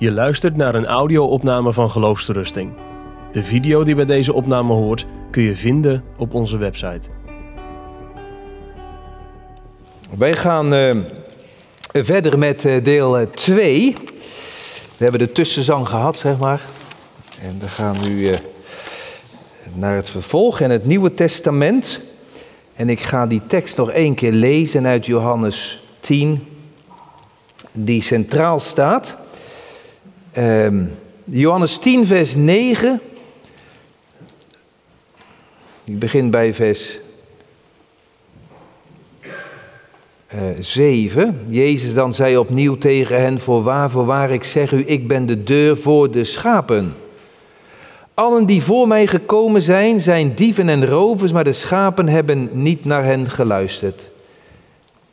Je luistert naar een audio-opname van Geloofsterusting. De video die bij deze opname hoort kun je vinden op onze website. Wij gaan eh, verder met eh, deel 2. We hebben de tussenzang gehad, zeg maar. En we gaan nu eh, naar het vervolg en het Nieuwe Testament. En ik ga die tekst nog één keer lezen uit Johannes 10, die centraal staat. Ehm, Johannes 10, vers 9. Ik begin bij vers uh, 7. Jezus dan zei opnieuw tegen hen: Voorwaar, voorwaar, ik zeg u, ik ben de deur voor de schapen. Allen die voor mij gekomen zijn, zijn dieven en rovers, maar de schapen hebben niet naar hen geluisterd.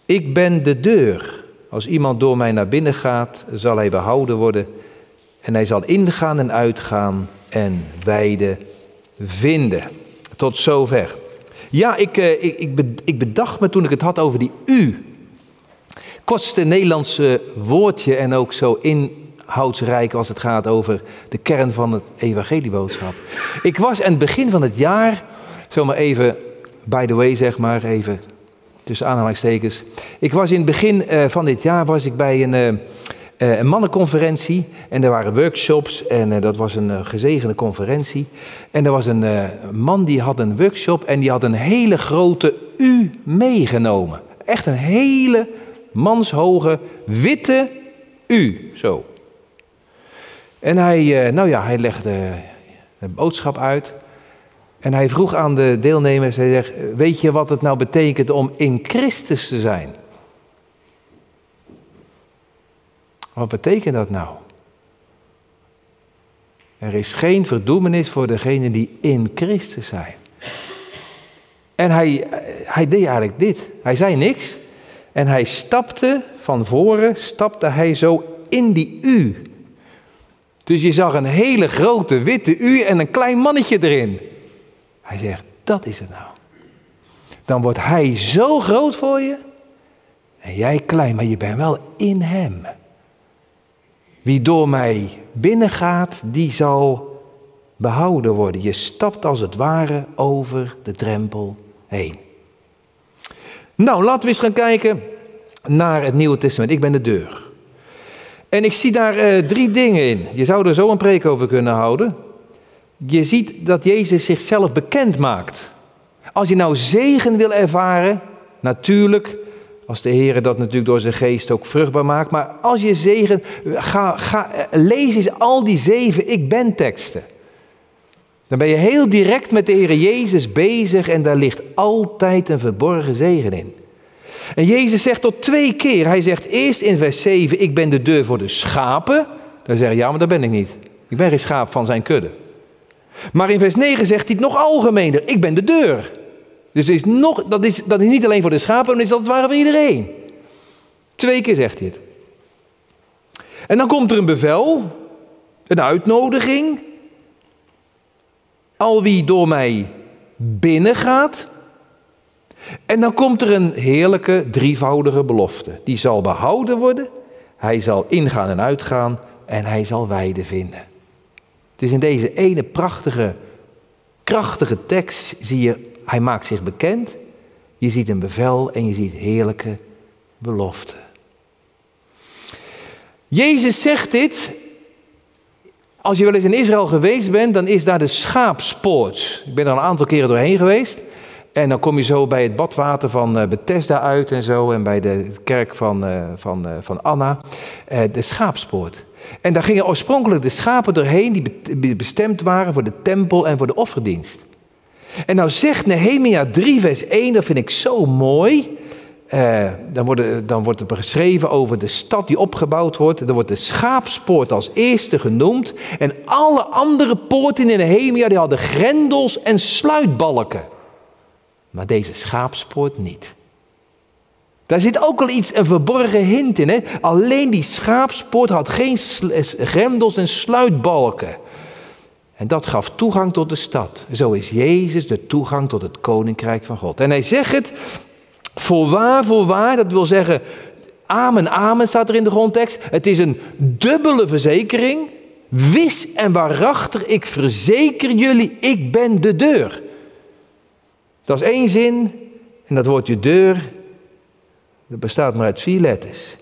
Ik ben de deur. Als iemand door mij naar binnen gaat, zal hij behouden worden. En hij zal ingaan en uitgaan en weide vinden. Tot zover. Ja, ik, ik, ik, ik bedacht me toen ik het had over die u. Kortste Nederlandse woordje en ook zo inhoudsrijk als het gaat over de kern van het evangelieboodschap. Ik was aan het begin van het jaar, zomaar even, by the way zeg maar, even tussen aanhalingstekens. Ik was in het begin van dit jaar was ik bij een uh, een mannenconferentie en er waren workshops en uh, dat was een uh, gezegende conferentie. En er was een man die had een workshop en die had een hele grote U meegenomen. Echt een hele manshoge witte U, zo. En hij, nou ja, hij legde een boodschap uit. En hij vroeg aan de deelnemers, hij zegt, weet je wat het nou betekent om in Christus te zijn? Wat betekent dat nou? Er is geen verdoemenis voor degenen die in Christus zijn. En hij, hij deed eigenlijk dit. Hij zei niks. En hij stapte van voren, stapte hij zo in die U. Dus je zag een hele grote witte U en een klein mannetje erin. Hij zegt, dat is het nou. Dan wordt hij zo groot voor je. En jij klein, maar je bent wel in hem. Wie door mij binnengaat, die zal behouden worden. Je stapt als het ware over de drempel heen. Nou, laten we eens gaan kijken naar het Nieuwe Testament. Ik ben de deur. En ik zie daar uh, drie dingen in. Je zou er zo een preek over kunnen houden. Je ziet dat Jezus zichzelf bekend maakt. Als je nou zegen wil ervaren, natuurlijk als de Heer dat natuurlijk door zijn geest ook vruchtbaar maakt. Maar als je zegen, ga, ga, lees eens al die zeven ik ben teksten. Dan ben je heel direct met de Heer Jezus bezig en daar ligt altijd een verborgen zegen in. En Jezus zegt tot twee keer. Hij zegt eerst in vers 7, ik ben de deur voor de schapen. Dan zeg je, ja, maar dat ben ik niet. Ik ben geen schaap van zijn kudde. Maar in vers 9 zegt hij het nog algemener, ik ben de deur. Dus is nog, dat, is, dat is niet alleen voor de schapen, maar is dat het voor iedereen. Twee keer zegt hij het. En dan komt er een bevel, een uitnodiging. Al wie door mij binnengaat. En dan komt er een heerlijke drievoudige belofte. Die zal behouden worden. Hij zal ingaan en uitgaan. En hij zal weide vinden. Dus in deze ene prachtige, krachtige tekst zie je hij maakt zich bekend. Je ziet een bevel en je ziet heerlijke beloften. Jezus zegt dit. Als je wel eens in Israël geweest bent, dan is daar de schaapspoort. Ik ben er een aantal keren doorheen geweest. En dan kom je zo bij het badwater van eh, Bethesda uit en zo. En bij de kerk van, uh, van, uh, van Anna. de schaapspoort. En daar gingen oorspronkelijk de schapen doorheen die bestemd waren voor de tempel en voor de offerdienst. En nou zegt Nehemia 3, vers 1, dat vind ik zo mooi. Uh, dan, wordt, dan wordt er geschreven over de stad die opgebouwd wordt. Dan wordt de schaapspoort als eerste genoemd. En alle andere poorten in Nehemia die hadden grendels en sluitbalken. Maar deze schaapspoort niet. Daar zit ook al iets, een verborgen hint in. Hè? Alleen die schaapspoort had geen grendels en sluitbalken. En dat gaf toegang tot de stad. Zo is Jezus de toegang tot het koninkrijk van God. En hij zegt het, voorwaar, voorwaar, dat wil zeggen, Amen, amen staat er in de grondtekst. Het is een dubbele verzekering. Wis en waarachtig, ik verzeker jullie, ik ben de deur. Dat is één zin en dat woordje deur, dat bestaat maar uit vier letters.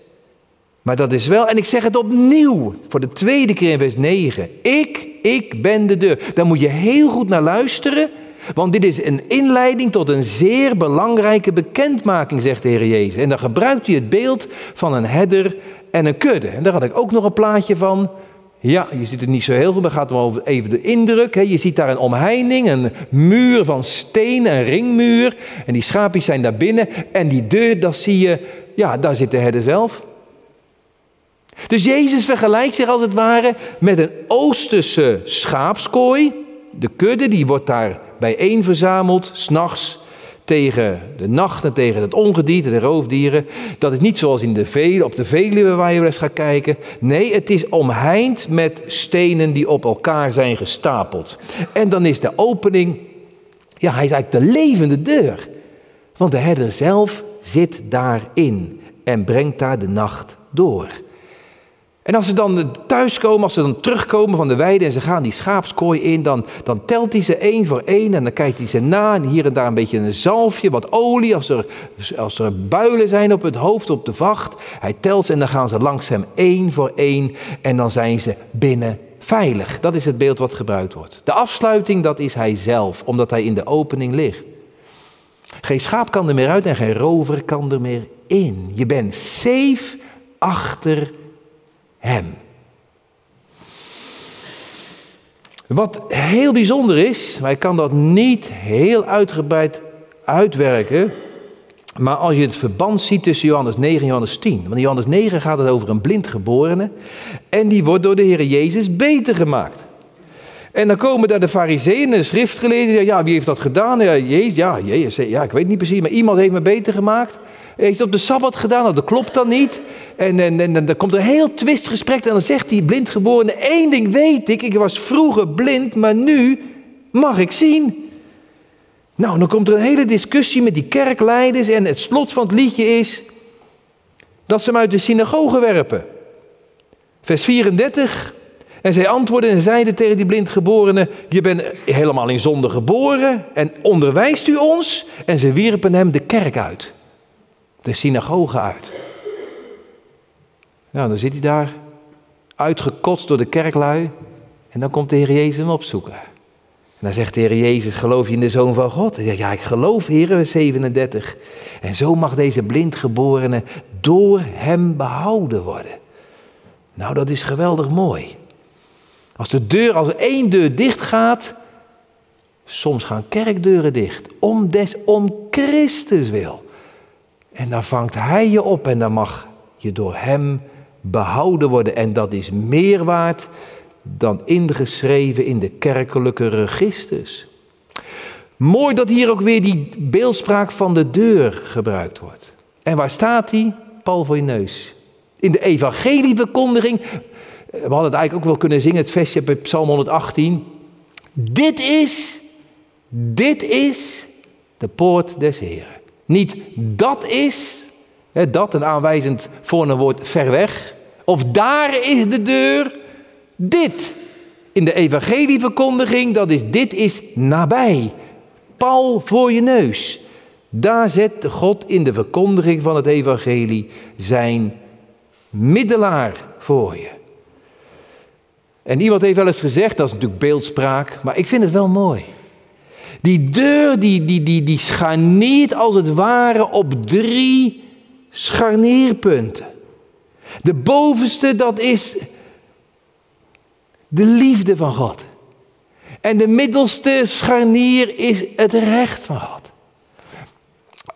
Maar dat is wel, en ik zeg het opnieuw, voor de tweede keer in vers 9. Ik, ik ben de deur. Daar moet je heel goed naar luisteren, want dit is een inleiding tot een zeer belangrijke bekendmaking, zegt de Heer Jezus. En dan gebruikt hij het beeld van een herder en een kudde. En daar had ik ook nog een plaatje van. Ja, je ziet het niet zo heel goed, maar gaat om over even de indruk. Je ziet daar een omheining, een muur van steen, een ringmuur. En die schaapjes zijn daar binnen. En die deur, dat zie je, ja, daar zit de herder zelf. Dus Jezus vergelijkt zich als het ware met een Oosterse schaapskooi. De kudde die wordt daar bijeen verzameld, s'nachts tegen de nacht en tegen het ongedierte, de roofdieren. Dat is niet zoals in de vele, op de Veluwe waar je eens gaat kijken. Nee, het is omheind met stenen die op elkaar zijn gestapeld. En dan is de opening, ja, hij is eigenlijk de levende deur. Want de herder zelf zit daarin en brengt daar de nacht door. En als ze dan thuiskomen, als ze dan terugkomen van de weide en ze gaan die schaapskooi in, dan, dan telt hij ze één voor één en dan kijkt hij ze na en hier en daar een beetje een zalfje, wat olie, als er, als er builen zijn op het hoofd, op de vacht. Hij telt ze en dan gaan ze langs hem één voor één en dan zijn ze binnen veilig. Dat is het beeld wat gebruikt wordt. De afsluiting, dat is hij zelf, omdat hij in de opening ligt. Geen schaap kan er meer uit en geen rover kan er meer in. Je bent safe achter Wat heel bijzonder is, maar ik kan dat niet heel uitgebreid uitwerken. Maar als je het verband ziet tussen Johannes 9 en Johannes 10. Want in Johannes 9 gaat het over een blindgeborene. En die wordt door de Heer Jezus beter gemaakt. En dan komen daar de fariseeën en de schriftgeleerden. Ja, wie heeft dat gedaan? Ja, Jezus, ja, Jezus, ja, ik weet niet precies. Maar iemand heeft me beter gemaakt. Heeft op de Sabbat gedaan? Nou, dat klopt dan niet. En, en, en, dan komt een heel twistgesprek en dan zegt die blindgeborene, één ding weet ik, ik was vroeger blind, maar nu mag ik zien. Nou, dan komt er een hele discussie met die kerkleiders en het slot van het liedje is dat ze hem uit de synagoge werpen. Vers 34. En zij antwoordden en zeiden tegen die blindgeborene, je bent helemaal in zonde geboren en onderwijst u ons? En ze wierpen hem de kerk uit, de synagoge uit. Nou, dan zit hij daar, uitgekotst door de kerklui. En dan komt de Heer Jezus hem opzoeken. En dan zegt de Heer Jezus, geloof je in de Zoon van God? Zegt, ja, ik geloof, Heer, 37. En zo mag deze blindgeborene door hem behouden worden. Nou, dat is geweldig mooi. Als de deur, als er één deur dicht gaat, soms gaan kerkdeuren dicht. Om des, om Christus wil. En dan vangt hij je op en dan mag je door hem behouden worden. En dat is meer waard dan ingeschreven in de kerkelijke registers. Mooi dat hier ook weer die beeldspraak van de deur gebruikt wordt. En waar staat die? Paul voor je neus. In de evangelieverkondiging, we hadden het eigenlijk ook wel kunnen zingen, het versje bij Psalm 118. Dit is, dit is de poort des Heren. Niet dat is, dat een aanwijzend voor een woord ver weg. Of daar is de deur. Dit. In de evangelieverkondiging, dat is dit is nabij. Paul voor je neus. Daar zet God in de verkondiging van het evangelie zijn middelaar voor je. En iemand heeft wel eens gezegd, dat is natuurlijk beeldspraak, maar ik vind het wel mooi. Die deur die, die, die, die scharneert als het ware op drie scharnierpunten. De bovenste, dat is de liefde van God. En de middelste scharnier is het recht van God.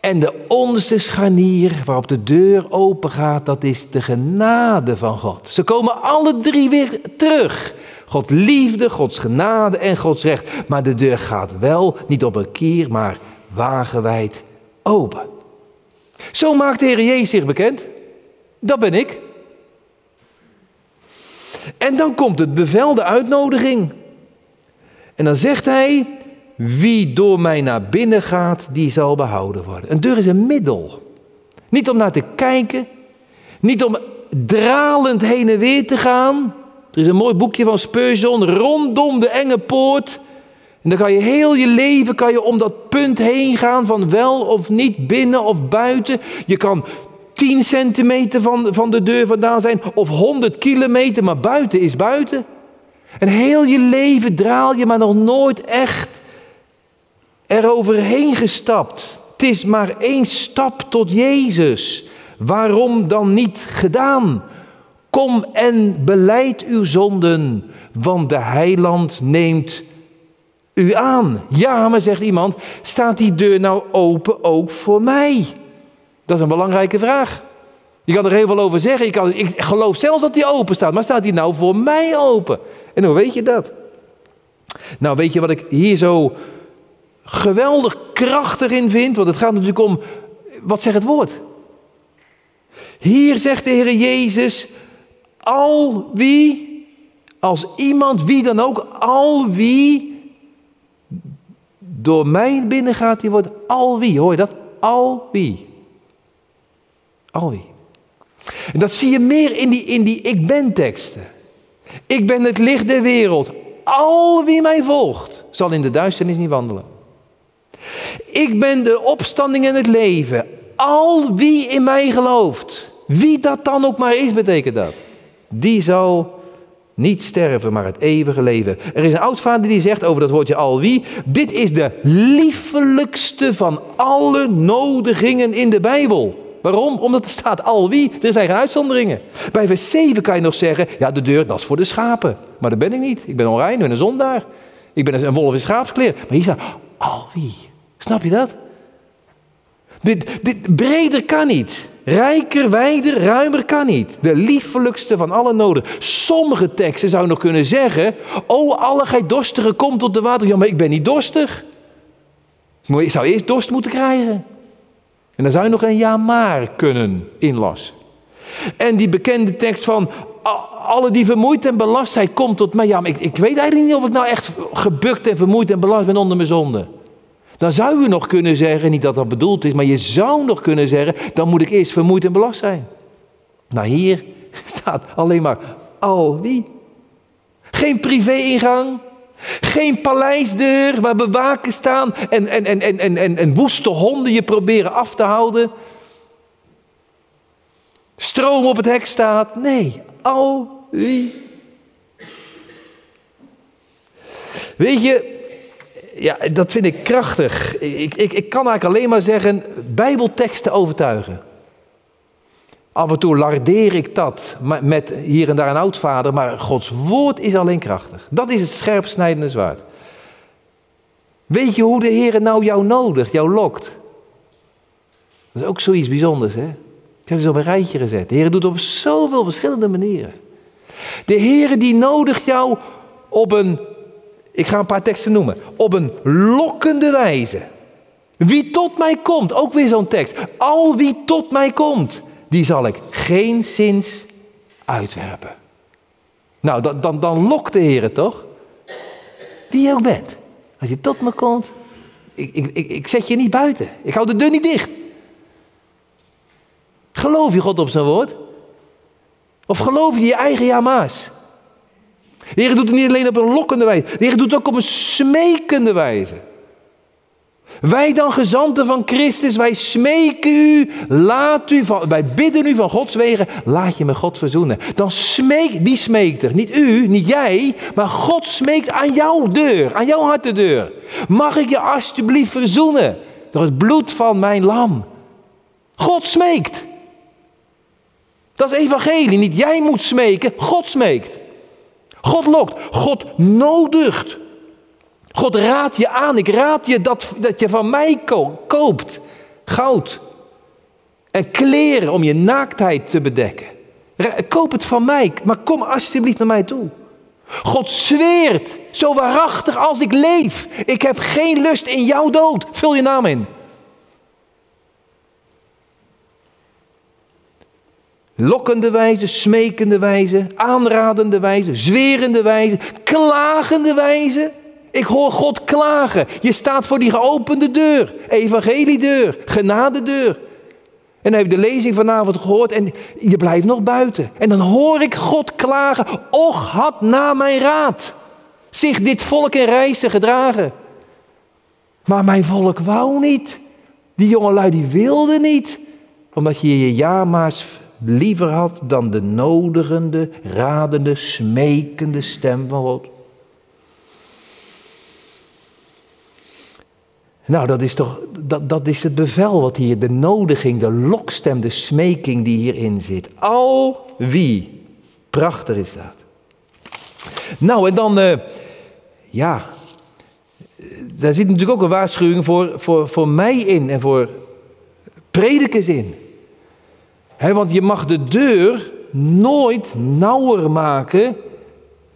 En de onderste scharnier waarop de deur open gaat, dat is de genade van God. Ze komen alle drie weer terug. God liefde, Gods genade en Gods recht. Maar de deur gaat wel niet op een kier, maar wagenwijd open. Zo maakt de Heer Jezus zich bekend. Dat ben ik. En dan komt het bevel, de uitnodiging. En dan zegt hij, wie door mij naar binnen gaat, die zal behouden worden. Een deur is een middel. Niet om naar te kijken, Niet om dralend heen en weer te gaan. Er is een mooi boekje van Spurgeon, rondom de enge poort. En dan kan je heel je leven kan je om dat punt heen gaan van wel of niet, binnen of buiten. Je kan 10 centimeter van, van de deur vandaan zijn of 100 kilometer, maar buiten is buiten. En heel je leven draal je maar nog nooit echt eroverheen gestapt. Het is maar één stap tot Jezus. Waarom dan niet gedaan? Kom en beleid uw zonden, want de heiland neemt u aan. Ja, maar zegt iemand, staat die deur nou open ook voor mij? Dat is een belangrijke vraag. Je kan er heel veel over zeggen. Ik, kan, ik geloof zelfs dat die open staat, maar staat die nou voor mij open? En hoe weet je dat? Nou, weet je wat ik hier zo geweldig krachtig in vind? Want het gaat natuurlijk om, wat zegt het woord? Hier zegt de Heer Jezus, al wie, als iemand, wie dan ook, al wie door mij binnengaat, die wordt al wie. Hoor je dat? Al wie. Al wie. En dat zie je meer in die, in die ik ben teksten. Ik ben het licht der wereld. Al wie mij volgt, zal in de duisternis niet wandelen. Ik ben de opstanding en het leven. Al wie in mij gelooft, wie dat dan ook maar is, betekent dat. Die zal niet sterven, maar het eeuwige leven. Er is een oudvader die zegt over dat woordje al wie. Dit is de liefelijkste van alle nodigingen in de Bijbel. Waarom? Omdat er staat al wie. Er zijn geen uitzonderingen. Bij vers 7 kan je nog zeggen, ja de deur dat is voor de schapen. Maar dat ben ik niet. Ik ben onrein, ik ben een zondaar. Ik ben een wolf in schaapskleer. Maar hier staat al wie. Snap je dat? Dit, dit breder kan niet. Rijker, wijder, ruimer kan niet. De liefelijkste van alle noden. Sommige teksten zou nog kunnen zeggen: O, alle gij dorstigen, kom tot de water. Ja, maar ik ben niet dorstig. Ik zou eerst dorst moeten krijgen. En dan zou je nog een ja maar kunnen inlassen. En die bekende tekst van alle die vermoeid en belast zijn, komt tot mij. Ja, maar ik, ik weet eigenlijk niet of ik nou echt gebukt en vermoeid en belast ben onder mijn zonde. Dan zou je nog kunnen zeggen, niet dat dat bedoeld is, maar je zou nog kunnen zeggen, dan moet ik eerst vermoeid en belast zijn. Nou, hier staat alleen maar al wie. Geen privé-ingang, geen paleisdeur waar bewaken staan en, en, en, en, en, en, en woeste honden je proberen af te houden. Stroom op het hek staat. Nee, al wie. Weet je, ja, dat vind ik krachtig. Ik, ik, ik kan eigenlijk alleen maar zeggen, bijbelteksten overtuigen. Af en toe lardeer ik dat met hier en daar een oudvader, maar Gods woord is alleen krachtig. Dat is het scherpsnijdende zwaard. Weet je hoe de Heer nou jou nodigt, jou lokt? Dat is ook zoiets bijzonders, hè? Ik heb ze op een rijtje gezet. De Heer doet het op zoveel verschillende manieren. De Heer die nodigt jou op een ik ga een paar teksten noemen. Op een lokkende wijze. Wie tot mij komt, ook weer zo'n tekst. Al wie tot mij komt, die zal ik geen zins uitwerpen. Nou, dan, dan, dan lokt de Heer toch? Wie je ook bent. Als je tot me komt, ik, ik, ik, ik zet je niet buiten. Ik hou de deur niet dicht. Geloof je God op zijn woord? Of geloof je je eigen jama's? De Heer doet het niet alleen op een lokkende wijze. De Heer doet het ook op een smekende wijze. Wij dan gezanten van Christus, wij smeken u, laat u van, wij bidden u van Gods wegen, laat je met God verzoenen. Dan smeekt, wie smeekt er? Niet u, niet jij, maar God smeekt aan jouw deur, aan jouw hartendeur. Mag ik je alsjeblieft verzoenen door het bloed van mijn lam? God smeekt. Dat is evangelie, niet jij moet smeken, God smeekt. God lokt, God nodigt. God raadt je aan. Ik raad je dat, dat je van mij koopt. Goud. En kleren om je naaktheid te bedekken. Koop het van mij, maar kom alsjeblieft naar mij toe. God zweert, zo waarachtig als ik leef. Ik heb geen lust in jouw dood. Vul je naam in. Lokkende wijze, smekende wijze, aanradende wijze, zwerende wijze, klagende wijze. Ik hoor God klagen. Je staat voor die geopende deur, evangeliedeur, genadedeur. En dan heb je de lezing vanavond gehoord en je blijft nog buiten. En dan hoor ik God klagen, och had na mijn raad zich dit volk in reizen gedragen. Maar mijn volk wou niet. Die jongelui die wilden niet. Omdat je je jama's liever had dan de nodigende, radende, smekende stem van God. Nou, dat is toch, dat, dat is het bevel wat hier, de nodiging, de lokstem, de smeking die hierin zit. Al wie, prachtig is dat. Nou, en dan, uh, ja, daar zit natuurlijk ook een waarschuwing voor, voor, voor mij in en voor predikers in. Want je mag de deur nooit nauwer maken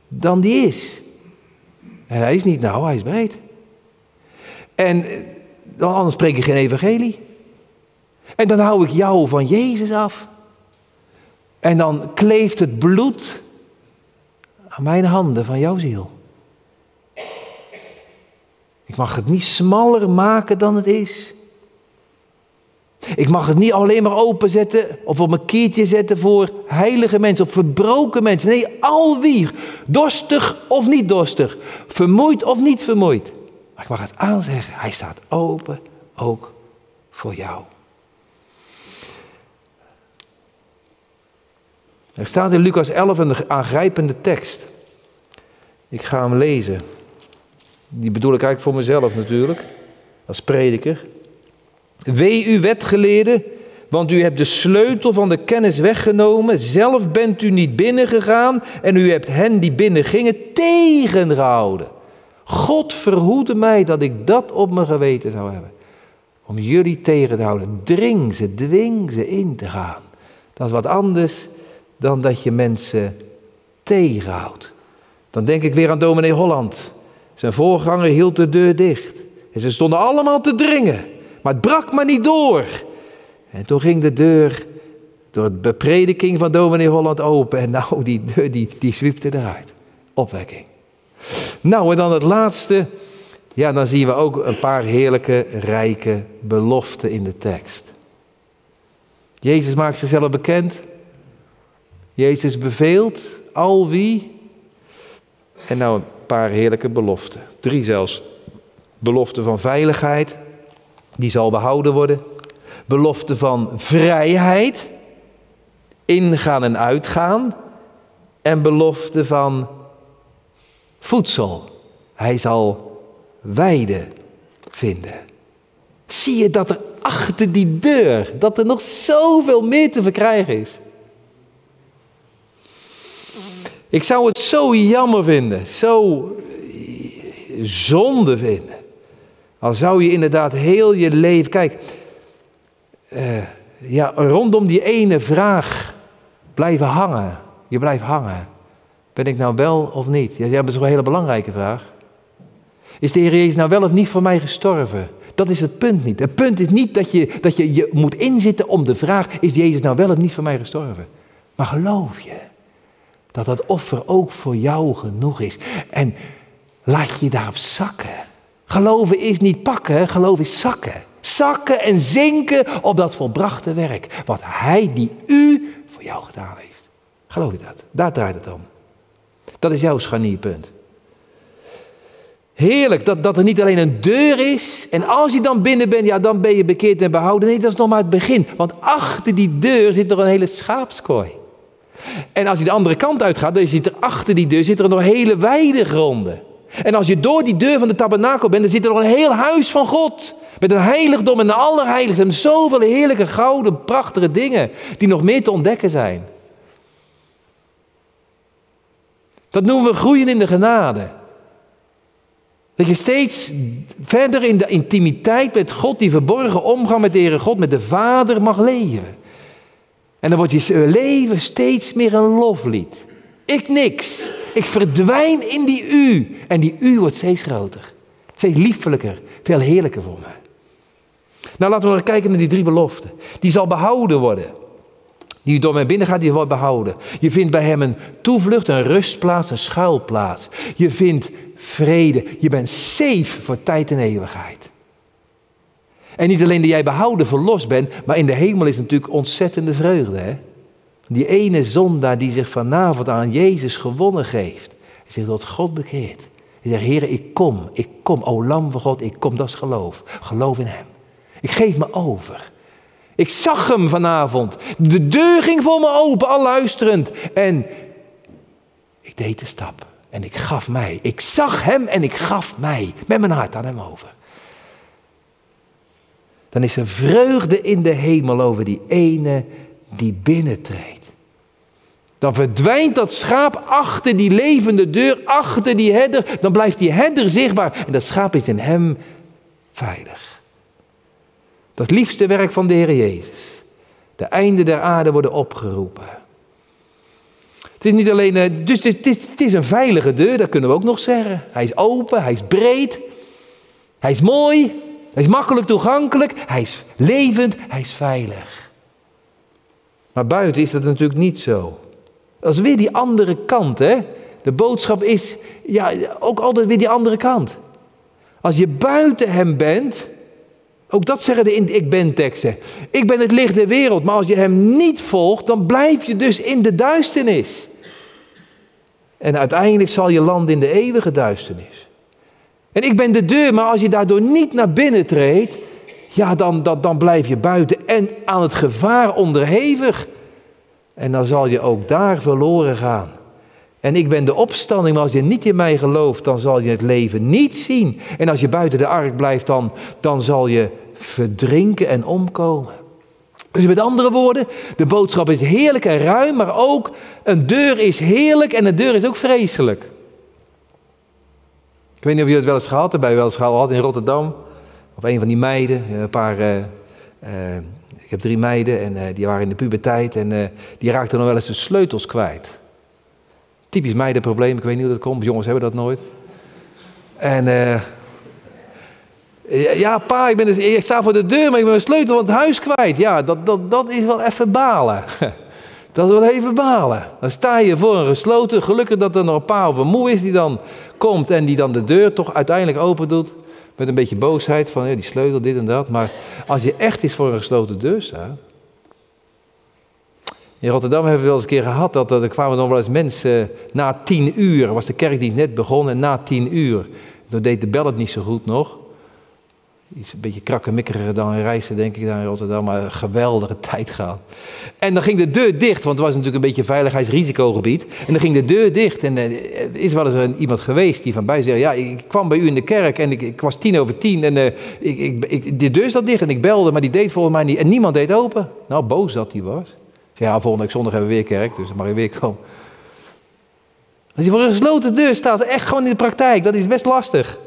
dan die is. En hij is niet nauw, hij is breed. En dan anders spreek ik geen evangelie. En dan hou ik jou van Jezus af. En dan kleeft het bloed aan mijn handen van jouw ziel. Ik mag het niet smaller maken dan het is. Ik mag het niet alleen maar openzetten of op een keertje zetten voor heilige mensen of verbroken mensen. Nee, al wie, dorstig of niet dorstig, vermoeid of niet vermoeid. Maar ik mag het aanzeggen, hij staat open ook voor jou. Er staat in Lucas 11 een aangrijpende tekst. Ik ga hem lezen. Die bedoel ik eigenlijk voor mezelf natuurlijk, als prediker. Wee u wetgeleerden, want u hebt de sleutel van de kennis weggenomen. Zelf bent u niet binnengegaan en u hebt hen die binnen gingen tegengehouden. God verhoede mij dat ik dat op mijn geweten zou hebben. Om jullie tegen te houden. Dring ze, dwing ze in te gaan. Dat is wat anders dan dat je mensen tegenhoudt. Dan denk ik weer aan dominee Holland. Zijn voorganger hield de deur dicht. En ze stonden allemaal te dringen. Maar het brak maar niet door. En toen ging de deur door de beprediking van dominee Holland open. En nou, die deur die, die zwiepte eruit. Opwekking. Nou, en dan het laatste. Ja, dan zien we ook een paar heerlijke, rijke beloften in de tekst. Jezus maakt zichzelf bekend. Jezus beveelt al wie. En nou een paar heerlijke beloften. Drie zelfs. Belofte van veiligheid, die zal behouden worden. Belofte van vrijheid, ingaan en uitgaan. En belofte van voedsel. Hij zal weide vinden. Zie je dat er achter die deur, dat er nog zoveel meer te verkrijgen is. Ik zou het zo jammer vinden, zo zonde vinden. Al zou je inderdaad heel je leven. Kijk, uh, ja, rondom die ene vraag blijven hangen. Je blijft hangen. Ben ik nou wel of niet? Ja, dat is een hele belangrijke vraag. Is de Heer Jezus nou wel of niet voor mij gestorven? Dat is het punt niet. Het punt is niet dat je, dat je je moet inzitten om de vraag: is Jezus nou wel of niet voor mij gestorven? Maar geloof je dat dat offer ook voor jou genoeg is? En laat je daarop zakken. Geloven is niet pakken, geloof is zakken. Zakken en zinken op dat volbrachte werk. Wat Hij die u voor jou gedaan heeft. Geloof je dat? Daar draait het om. Dat is jouw scharnierpunt. Heerlijk dat, dat er niet alleen een deur is. En als je dan binnen bent, ja, dan ben je bekeerd en behouden. Nee, dat is nog maar het begin. Want achter die deur zit er een hele schaapskooi. En als je de andere kant uitgaat, dan zit er achter die deur zit er nog hele weidegronden. En als je door die deur van de tabernakel bent, dan zit er nog een heel huis van God. Met een heiligdom en een allerheiligste. En zoveel heerlijke, gouden, prachtige dingen die nog meer te ontdekken zijn. Dat noemen we groeien in de genade. Dat je steeds verder in de intimiteit met God, die verborgen omgang met de Heere God, met de Vader mag leven. En dan wordt je leven steeds meer een loflied. Ik niks. Ik verdwijn in die u. En die u wordt steeds groter. Steeds liefelijker. Veel heerlijker voor me. Nou, laten we nog kijken naar die drie beloften. Die zal behouden worden. Die door mij binnen gaat, die wordt behouden. Je vindt bij hem een toevlucht, een rustplaats, een schuilplaats. Je vindt vrede. Je bent safe voor tijd en eeuwigheid. En niet alleen dat jij behouden, verlost bent, maar in de hemel is natuurlijk ontzettende vreugde. Hè? Die ene zondaar die zich vanavond aan Jezus gewonnen geeft. Zegt tot God bekeerd. Hij zegt, Heer, ik kom, ik kom, o lam van God, ik kom, dat is geloof. Geloof in Hem. Ik geef me over. Ik zag Hem vanavond. De deur ging voor me open, al luisterend. En ik deed de stap. En ik gaf mij. Ik zag Hem en ik gaf mij. Met mijn hart aan Hem over. Dan is er vreugde in de hemel over die ene die binnentreedt. Dan verdwijnt dat schaap achter die levende deur, achter die herder. Dan blijft die herder zichtbaar en dat schaap is in hem veilig. Dat liefste werk van de Heer Jezus. De einden der aarde worden opgeroepen. Het is niet alleen, eh, dus het is, het is een veilige deur, dat kunnen we ook nog zeggen. Hij is open, hij is breed, hij is mooi, hij is makkelijk toegankelijk, hij is levend, hij is veilig. Maar buiten is dat natuurlijk niet zo. Dat is weer die andere kant, hè? De boodschap is ja, ook altijd weer die andere kant. Als je buiten hem bent, ook dat zeggen de ik ben teksten. Ik ben het licht der wereld, maar als je hem niet volgt, dan blijf je dus in de duisternis. En uiteindelijk zal je landen in de eeuwige duisternis. En ik ben de deur, maar als je daardoor niet naar binnen treedt, ja, dan, dan, dan blijf je buiten en aan het gevaar onderhevig. En dan zal je ook daar verloren gaan. En ik ben de opstanding, maar als je niet in mij gelooft, dan zal je het leven niet zien. En als je buiten de ark blijft, dan, dan zal je verdrinken en omkomen. Dus met andere woorden, de boodschap is heerlijk en ruim, maar ook een deur is heerlijk en een deur is ook vreselijk. Ik weet niet of jullie het wel eens gehad hebben, bij wel eens gehad in Rotterdam. Of een van die meiden, een paar, uh, uh, ik heb drie meiden en die waren in de puberteit en die raakten nog wel eens de sleutels kwijt. Typisch meidenprobleem, ik weet niet hoe dat komt, jongens hebben dat nooit. En ja, pa, ik, ben dus, ik sta voor de deur, maar ik ben mijn sleutel van het huis kwijt. Ja, dat, dat, dat is wel even balen. Dat is wel even balen. Dan sta je voor een gesloten. Gelukkig dat er nog een pa of een moe is die dan komt en die dan de deur toch uiteindelijk open doet. Met een beetje boosheid van ja, die sleutel, dit en dat. Maar als je echt eens voor een gesloten deur staat. In Rotterdam hebben we wel eens een keer gehad dat er kwamen nog wel eens mensen na tien uur. Was de kerkdienst net begonnen en na tien uur. Toen deed de bel het niet zo goed nog. Iets een beetje krakkemikkeriger dan reizen, denk ik, daar in Rotterdam. Maar een geweldige tijd gehad. En dan ging de deur dicht, want het was natuurlijk een beetje een veiligheidsrisicogebied. En dan ging de deur dicht. En eh, er is wel eens een, iemand geweest die van bij zei: Ja, ik kwam bij u in de kerk en ik, ik was tien over tien. En uh, ik, ik, de deur zat dicht en ik belde, maar die deed volgens mij niet. En niemand deed open. Nou, boos dat hij was. Ja, volgende zondag hebben we weer kerk, dus dan mag je weer komen. Als je voor een gesloten deur staat, echt gewoon in de praktijk, dat is best lastig.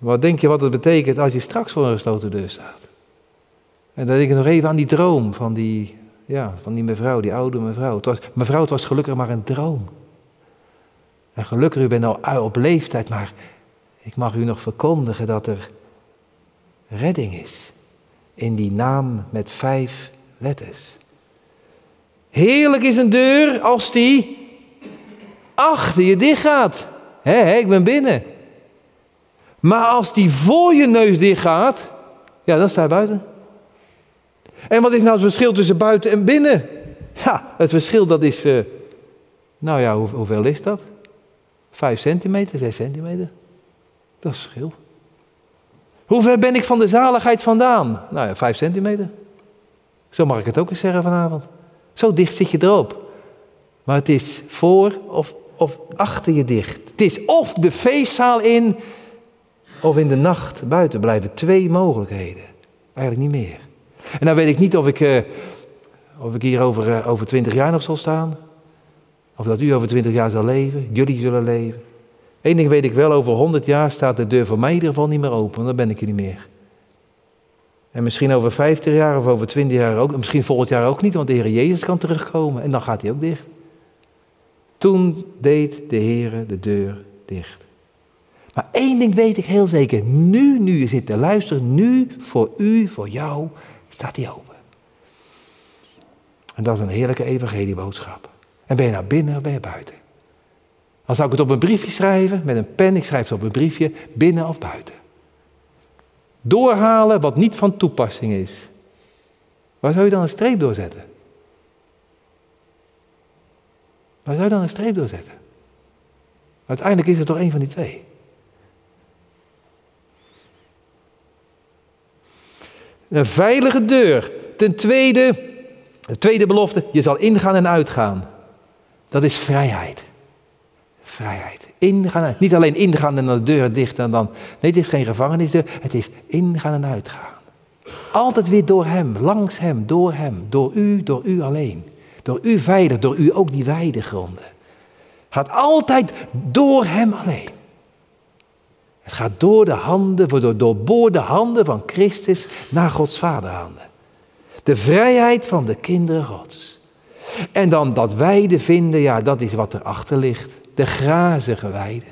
Wat denk je wat het betekent als je straks voor een gesloten deur staat? En dan denk ik nog even aan die droom van die, ja, van die mevrouw, die oude mevrouw. Het was, mevrouw, het was gelukkig maar een droom. En gelukkig, u bent al op leeftijd, maar ik mag u nog verkondigen dat er redding is. In die naam met vijf letters. Heerlijk is een deur als die achter je dicht gaat. Hé, ik ben binnen. Maar als die voor je neus dicht gaat, ja, dan sta je buiten. En wat is nou het verschil tussen buiten en binnen? Ja, het verschil dat is, uh, nou ja, hoe, hoeveel is dat? Vijf centimeter, zes centimeter. Dat is het verschil. Hoe ver ben ik van de zaligheid vandaan? Nou ja, vijf centimeter. Zo mag ik het ook eens zeggen vanavond. Zo dicht zit je erop. Maar het is voor of, of achter je dicht. Het is of de feestzaal in of in de nacht buiten blijven. Twee mogelijkheden. Eigenlijk niet meer. En dan weet ik niet of ik, uh, of ik hier over, uh, over 20 jaar nog zal staan. Of dat u over 20 jaar zal leven. Jullie zullen leven. Eén ding weet ik wel, over 100 jaar staat de deur voor mij in ieder geval niet meer open. Dan ben ik er niet meer. En misschien over 50 jaar of over 20 jaar ook. Misschien volgend jaar ook niet, want de Heer Jezus kan terugkomen. En dan gaat hij ook dicht. Toen deed de Heer de deur dicht. Maar één ding weet ik heel zeker. Nu, nu je zit te luisteren, nu voor u, voor jou, staat hij open. En dat is een heerlijke evangelieboodschap. En ben je naar binnen of ben je buiten? Dan zou ik het op een briefje schrijven, met een pen, ik schrijf het op een briefje, binnen of buiten. Doorhalen wat niet van toepassing is. Waar zou je dan een streep doorzetten? Waar zou je dan een streep doorzetten? Uiteindelijk is het toch een van die twee. Een veilige deur. Ten tweede, de tweede belofte, je zal ingaan en uitgaan. Dat is vrijheid. Vrijheid. Ingaan, niet alleen ingaan en de deur dicht en dan. Nee, het is geen gevangenisdeur, het is ingaan en uitgaan. Altijd weer door Hem, langs Hem, door Hem, door U, door U alleen. Door U veilig, door U ook die weidegronden. Gaat altijd door Hem alleen. Het gaat door de handen, door doorboorde handen van Christus naar Gods vaderhanden. De vrijheid van de kinderen Gods. En dan dat weide vinden, ja, dat is wat erachter ligt. De grazige weide.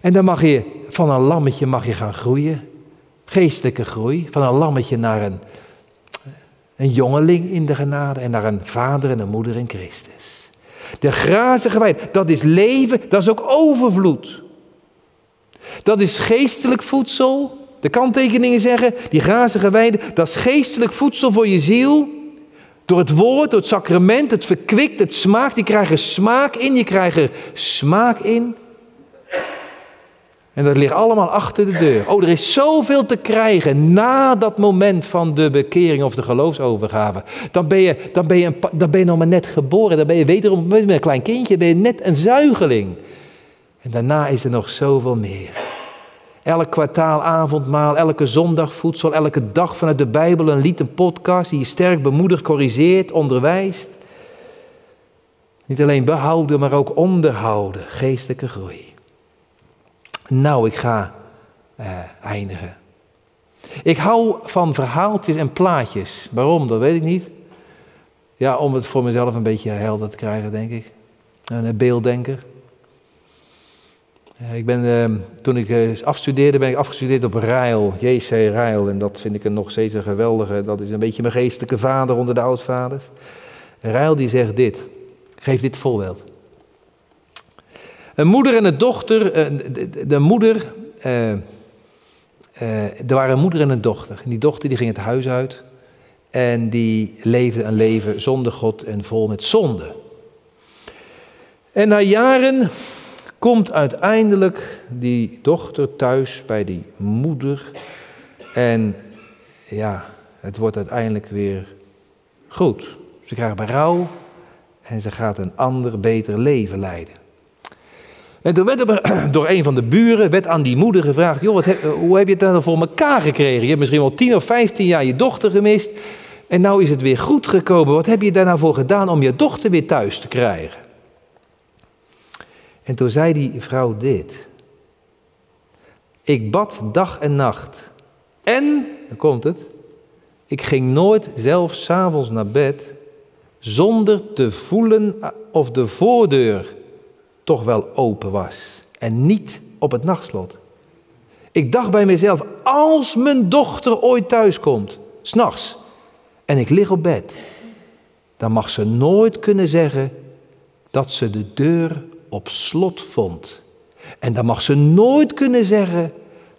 En dan mag je van een lammetje mag je gaan groeien. Geestelijke groei. Van een lammetje naar een, een jongeling in de genade. En naar een vader en een moeder in Christus. De grazige weide, dat is leven, dat is ook overvloed. Dat is geestelijk voedsel. De kanttekeningen zeggen, die grazige weide, dat is geestelijk voedsel voor je ziel. Door het woord, door het sacrament, het verkwikt, het smaakt. Die krijgen smaak in, je krijgt er smaak in. En dat ligt allemaal achter de deur. Oh, er is zoveel te krijgen na dat moment van de bekering of de geloofsovergave. Dan ben je, dan ben je, dan ben je nog maar net geboren. Dan ben je wederom een klein kindje, ben je net een zuigeling. Daarna is er nog zoveel meer. Elk kwartaal avondmaal, elke zondag voedsel, elke dag vanuit de Bijbel een lied, een podcast die je sterk bemoedigt, corrigeert, onderwijst. Niet alleen behouden, maar ook onderhouden, geestelijke groei. Nou, ik ga eh, eindigen. Ik hou van verhaaltjes en plaatjes. Waarom, dat weet ik niet. Ja, om het voor mezelf een beetje helder te krijgen, denk ik. Een beelddenker. Ik ben, ehm, toen ik eh, afstudeerde, ben ik afgestudeerd op Rijl, JC Rijl. En dat vind ik een nog steeds een geweldige, dat is een beetje mijn geestelijke vader onder de oudvaders. Rijl die zegt dit, geef dit voorbeeld. Een moeder en een dochter, eh, de, moeder, uh, uh, er waren een moeder en een dochter. En die dochter die ging het huis uit en die leefde een leven zonder God en vol met zonde. En na jaren komt uiteindelijk die dochter thuis bij die moeder. En ja, het wordt uiteindelijk weer goed. Ze krijgt berouw en ze gaat een ander, beter leven leiden. En toen werd er door een van de buren werd aan die moeder gevraagd: joh, wat hoe heb je het dan voor elkaar gekregen? Je hebt misschien wel 10 of 15 jaar je dochter gemist. En nou is het weer goed gekomen. Wat heb je daar nou voor gedaan om je dochter weer thuis te krijgen? En toen zei die vrouw dit. Ik bad dag en nacht. En, dan komt het, ik ging nooit zelf s'avonds naar bed zonder te voelen of de voordeur toch wel open was en niet op het nachtslot. Ik dacht bij mezelf, als mijn dochter ooit thuis komt, s'nachts, en ik lig op bed, dan mag ze nooit kunnen zeggen dat ze de deur op slot vond. En dan mag ze nooit kunnen zeggen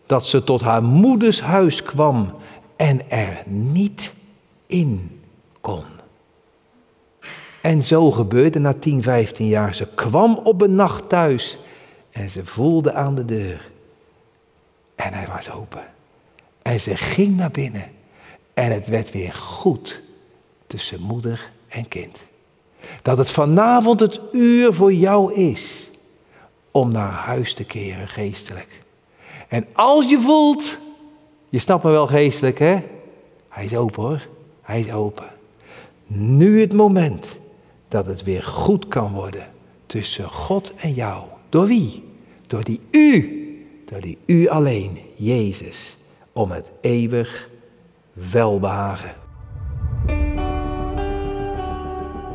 dat ze tot haar moeders huis kwam en er niet in kon. En zo gebeurde na 10, 15 jaar. Ze kwam op een nacht thuis en ze voelde aan de deur. En hij was open. En ze ging naar binnen. En het werd weer goed tussen moeder en kind. Dat het vanavond het uur voor jou is om naar huis te keren geestelijk. En als je voelt, je snapt me wel geestelijk hè, hij is open hoor, hij is open. Nu het moment dat het weer goed kan worden tussen God en jou. Door wie? Door die U, door die U alleen, Jezus, om het eeuwig welbehagen.